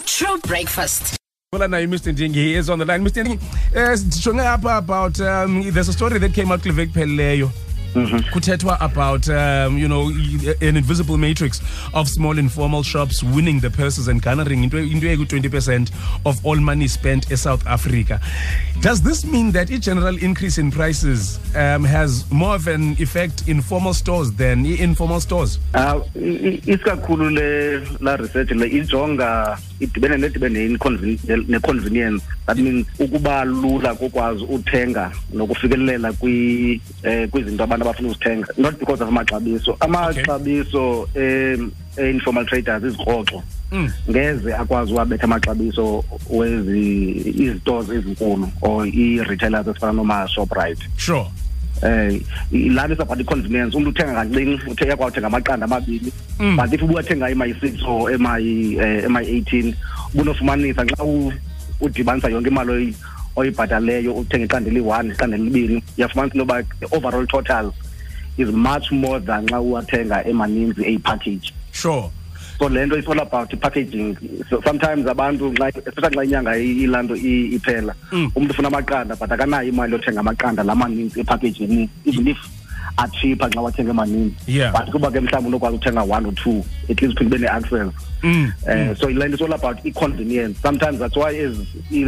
True breakfast. Well, now you, Mr. Ndingi he is on the line. Mr. Ndingi, uh, about um, there's a story that came out kule phelileyo kuthethwa about um, you know an invisible matrix of small informal shops winning the purses and garnering into into eku 20% of all money spent in South Africa. Does this mean that a general increase in prices um, has more of an effect in formal stores than informal stores? Ah isikakhulu le la research le ijonga idibene nedibene ne convenience that means ukuba lula kokwazi uthenga nokufikelela kwi eh, kwizinto abantu abafuna uzithenga not because of amaxabiso amaxabiso em, e-informal traders izikroxo Mm. ngeze akwazi uwabetha amaxabiso wezi izitores ezinkulu or i-retailers ezifana noma-shoprite Sure. eh ilana isabhat i-convenience umuntu uthenga kancinci uthe yakwazi uthenga amaqanda amabili Mm. but if ubuyathenga emayi-six or emayi eh, emayi-eighteen ubunofumanisa xa u- udibanisa yonke imali oyi- oyibhataleyo uthenga iqanda eli-one iqanda elibini uyafumanisa into yoba overall total is much more than xa uwathenga emaninzi eyipackage Sure. so le nto is all about i-packaging so sometimes abantu especially xa inyanga ilaa nto iphela Mm. umntu ufuna amaqanda but akanayo imali yothenga amaqanda la maninzi epackagini even if acheaper xa wathenga emaninzi Yeah. but kuba ke mhlawumbi unokwazi uthenga one or two at least phinde ube ne-access Mm. uh, so le nto is all about i-convenience sometimes that's why as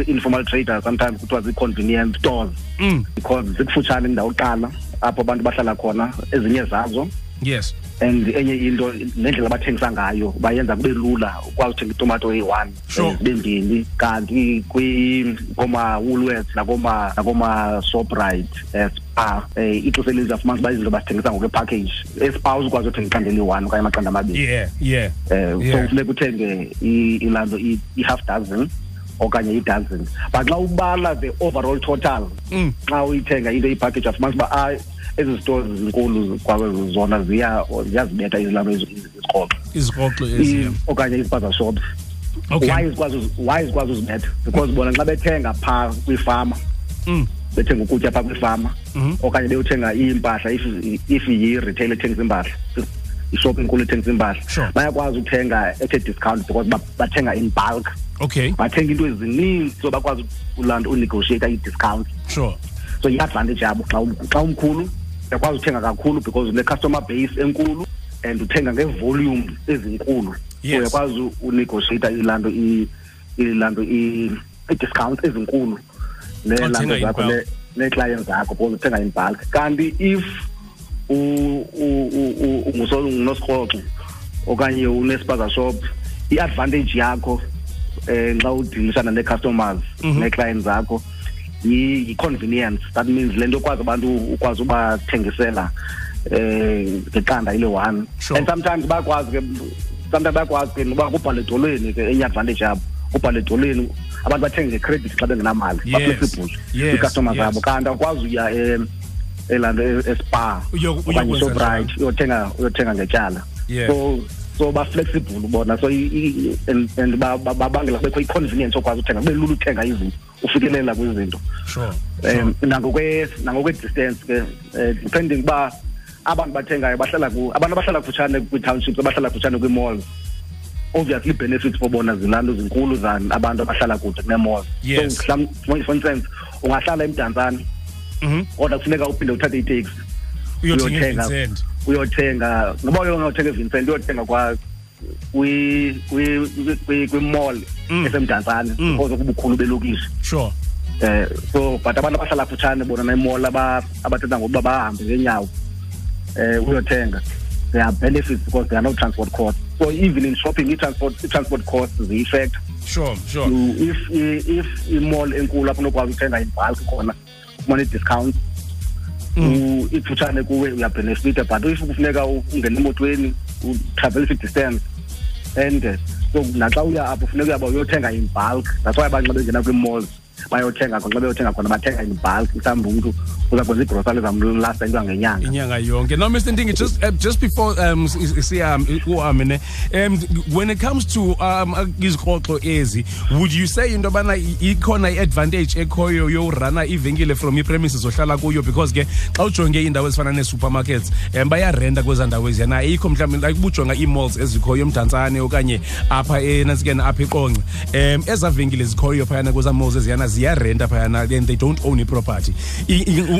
informal traders sometimes kuthiwa zii-convenience stores Mm. because zikufutshane indawo kuqala apho abantu bahlala khona ezinye zazo Yes. and enye into nendlela abathengisa ngayo bayenza kube lula ukwazi uthenga itumato eyi-one Sure. eh, zibe mbini kanti kwi- kooma-woolworths nakoma nakoma-shoprite um spa um ixesha elininzi afumanisa uba izinto bazithengisa ngokwepackage espa uzukwazi uthenga iqanda eliyi-one okanye amaqanda amabili Yeah. Yeah. um so Yeah. kufuneka uthenge i- ilaa nto i- i-half dozen okanye i-dozen but xa ubala the overall total Mm. xa uyithenga into ipackage afumanisa uba ah ezi stores zinkulu zona ziya ziyazibetha izilalo izikroxo Izikroxo ezi. okanye izipaza shops why zikwazi uzibetha because bona xa bethenga phaa kwifama Mm. bethenga ukutya phaa kwifama Mhm. okanye beyothenga iimpahla if if yi-retail ethengisa impahla ishop enkulu ethengisa impahla Sure. bayakwazi uthenga at a discount because ba- bathenga in bulk Okay. bathenga into ezininzi so bakwazi ulaa nto unegotiata i-discount Sure. so yi-advantage yabo xa um- xa umkhulu uyakwazi uthenga kakhulu because une-customer base enkulu and uthenga ngeevolume ezinkulu so Yes. uyakwazi unegotiata ilaa nto i- ilaa nto i- i-discount ezinkulu Xa uthenga neelanto in zakho bulk. ne- nee-clients zakho because uthenga in bulk kanti if u- u- u- u- unguso- ungunosirhoxo okanye unespaza shop i-advantage yakho eh xa udilishana nee-customers Mhm. nee-clients zakho yi- yi-convenience that means le nto ukwazi abantu ukwazi ubathengisela eh ngeqanda ile-one Sure. and sometimes bayakwazi ke sometimes bayakwazi ke noba kubhalwe edolweni ke enye advantage yabo kubhalwe edolweni abantu bathenge ngecredit xa bengenamali Yes. ba-flexible Yes, ii-customers yes. zabo kanti akwazi uya em, elaa nto e- espa Uyo- okanye uyokwenza shoprite uyothenga uyothenga ngetyala Yeah. so so ba-flexible bona so i- i- and and ba- ba- babangela kubekho i-convenience okwazi uthenga kube lula uthenga izinto ufikelela kwizinto Sure. Sure. um nangokwe nangokwe-distance ke um depending uba abantu bathengayo bahlala ku abantu abahlala kufutshane kwii-townships abahlala kufutshane kwii-malls obviously benefits for bona zilanto zinkulu than abantu abahlala kude kunee-malls Yes. so mhlam- for for instance ungahlala emdantsane Mhm. Kodwa kufuneka uphinde uthathe iteksi Uyothenga uyothenga eVincent. uyothenga noba uyothenga evincent uyothenga kwa kwi- kwi- kwi- kwimall Mm. esemdantsane Mm. because kubukhulu belokishi Sure. eh so but abantu abahlala kutshane bona nemall aba abathetha ngokuba bahambe ngeenyawo eh uyothenga there are benefits because there are no transport costs so even in shopping i-transport i-transport costs ziyi-effect Sure. Sure. You- if i- if imall enkulu apho unokwazi uthenga in bulk khona ufumane i-discount u- ikufutshane kuwe uyabhenefita but if kufuneka ungene emotweni utravelisa i-distance ende so naxa uya apho funeka uyaba uyothenga in bulk. That's why abantu xa bengena kwii-malls bayothenga khona xa beyothenga khona bathenga in bulk mhlawumbi umntu uza kwenza igrosari ezamlasta into ngenyanga inyanga yonke. Now mr ndingi just uh, just before um siyam uhambe ne um when it comes to um izikroxo ezi would you say into yobana ikhona i-advantage ekhoyo yorana ivenkile from i-premises ohlala kuyo? Because ke xa ujonge iindawo ezifana nee-supermarkets um bayarenta kwezaa ndawo eziyana ayikho mhlawumbi like ubujonga ii-malls ezikhoyo emdantsane okanye apha enantsikeni apha eqonce. Um ezaa venkile zikhoyo phayana kwezaa malls eziyana ziyarenta phayana and they don't own iproperty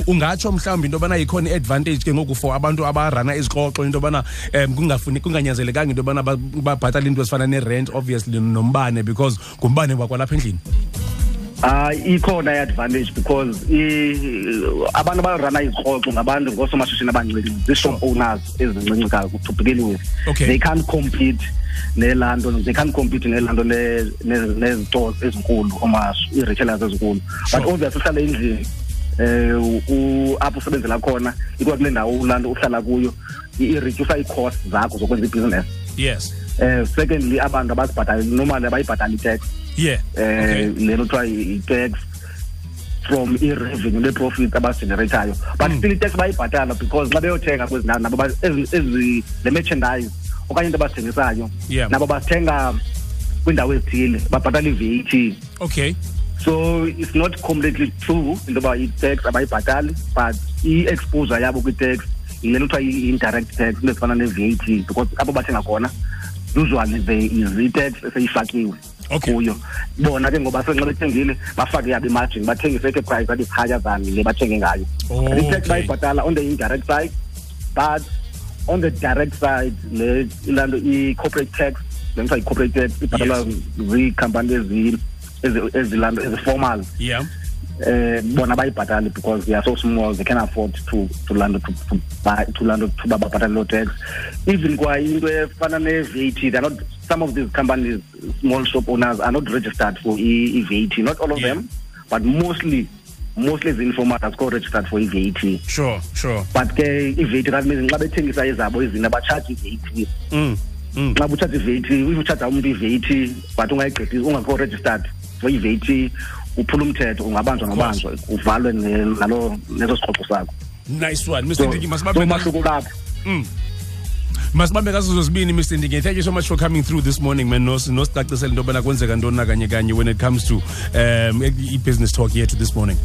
ungatsho mhlawumbi into yobana ikhona i-advantage ke ngoku for abantu abarana izixoxo into yobana um kungafuni kunganyanzelekanga into yobana babhatale into ezifana ne-rent obviously nombane because ngumbane wakwalapha endlini hayi uh, ikhona i-advantage because abantu abarana izikroxo ngabantu ngoosomashishini abancinci zii-shop owners ezincinci to begin with okay. they can't compete nelanto they can't compete nelanto nezitores ezinkulu oma ii-retailers ezinkulu. But obviously uhlala endlini eh apho usebenzela khona ikwa kule ndawo ulanto uhlala kuyo i-reducer ii-cost zakho zokwenza ibhizinesi yes. Eh secondly abantu abazibhatali normally abayibhatali i-tax. Yeah eh lento kuthiwa i-tax from i-revenue le-profit abazigeneratayo but mm. still i-tax bayibhatala because xa beyothenga kwezi ndawo nabo le merchandise okanye into abazithengisayo yeah. nabo bathenga kwiindawo ezithile babhatala i-VAT. Okay. So it's not completely true into yoba i-tax abayibhatali but i-exposure yabo kwi-tax yile nto kuthiwa i-indirect tax into ezifana ne-VAT because apho bathenga khona usually there is i-tax eseyifakiwe okay. kuyo bona ke ngoba senxa bethengile bafake yabo imargin bathengise ke price athi higher than le bathenge ngayo Oh, i-tax bayibhatala on the indirect side but on the direct side le ilanto i-corporate tax le nto i-corporate tax ibhatalwa ziikhampani ezi- ezi- ezilanto ezi-formal yeah eh bona bayibhatali because they are so small they can afford to to land to to buy to land to babhatala lo tax. Even kwa into efana ne VAT they are not some of these companies small shop owners are not registered for i, I VAT not all of Yeah. them but mostly mostly the informal are called registered for i VAT sure sure. But ke i VAT kanti means nxa bethengisa ezabo izinto abatshaji i VAT mm mm. Xa butshaja i-VAT if utshaja umntu i-VAT but ungayigqithisi ungakho registered for i-VAT uphula umthetho ungabanjwa nobanjwa uvalwe nalo neso sixoxo sakho. Nice one mr ndingi umahluko lapho. Masibambe ngazo zozibini mr ndingi thank you so much for coming through this morning man. Nos- nosicacisela into yobana kwenzeka ntoni na kanye kanye when it comes to um i-business talk yethu this morning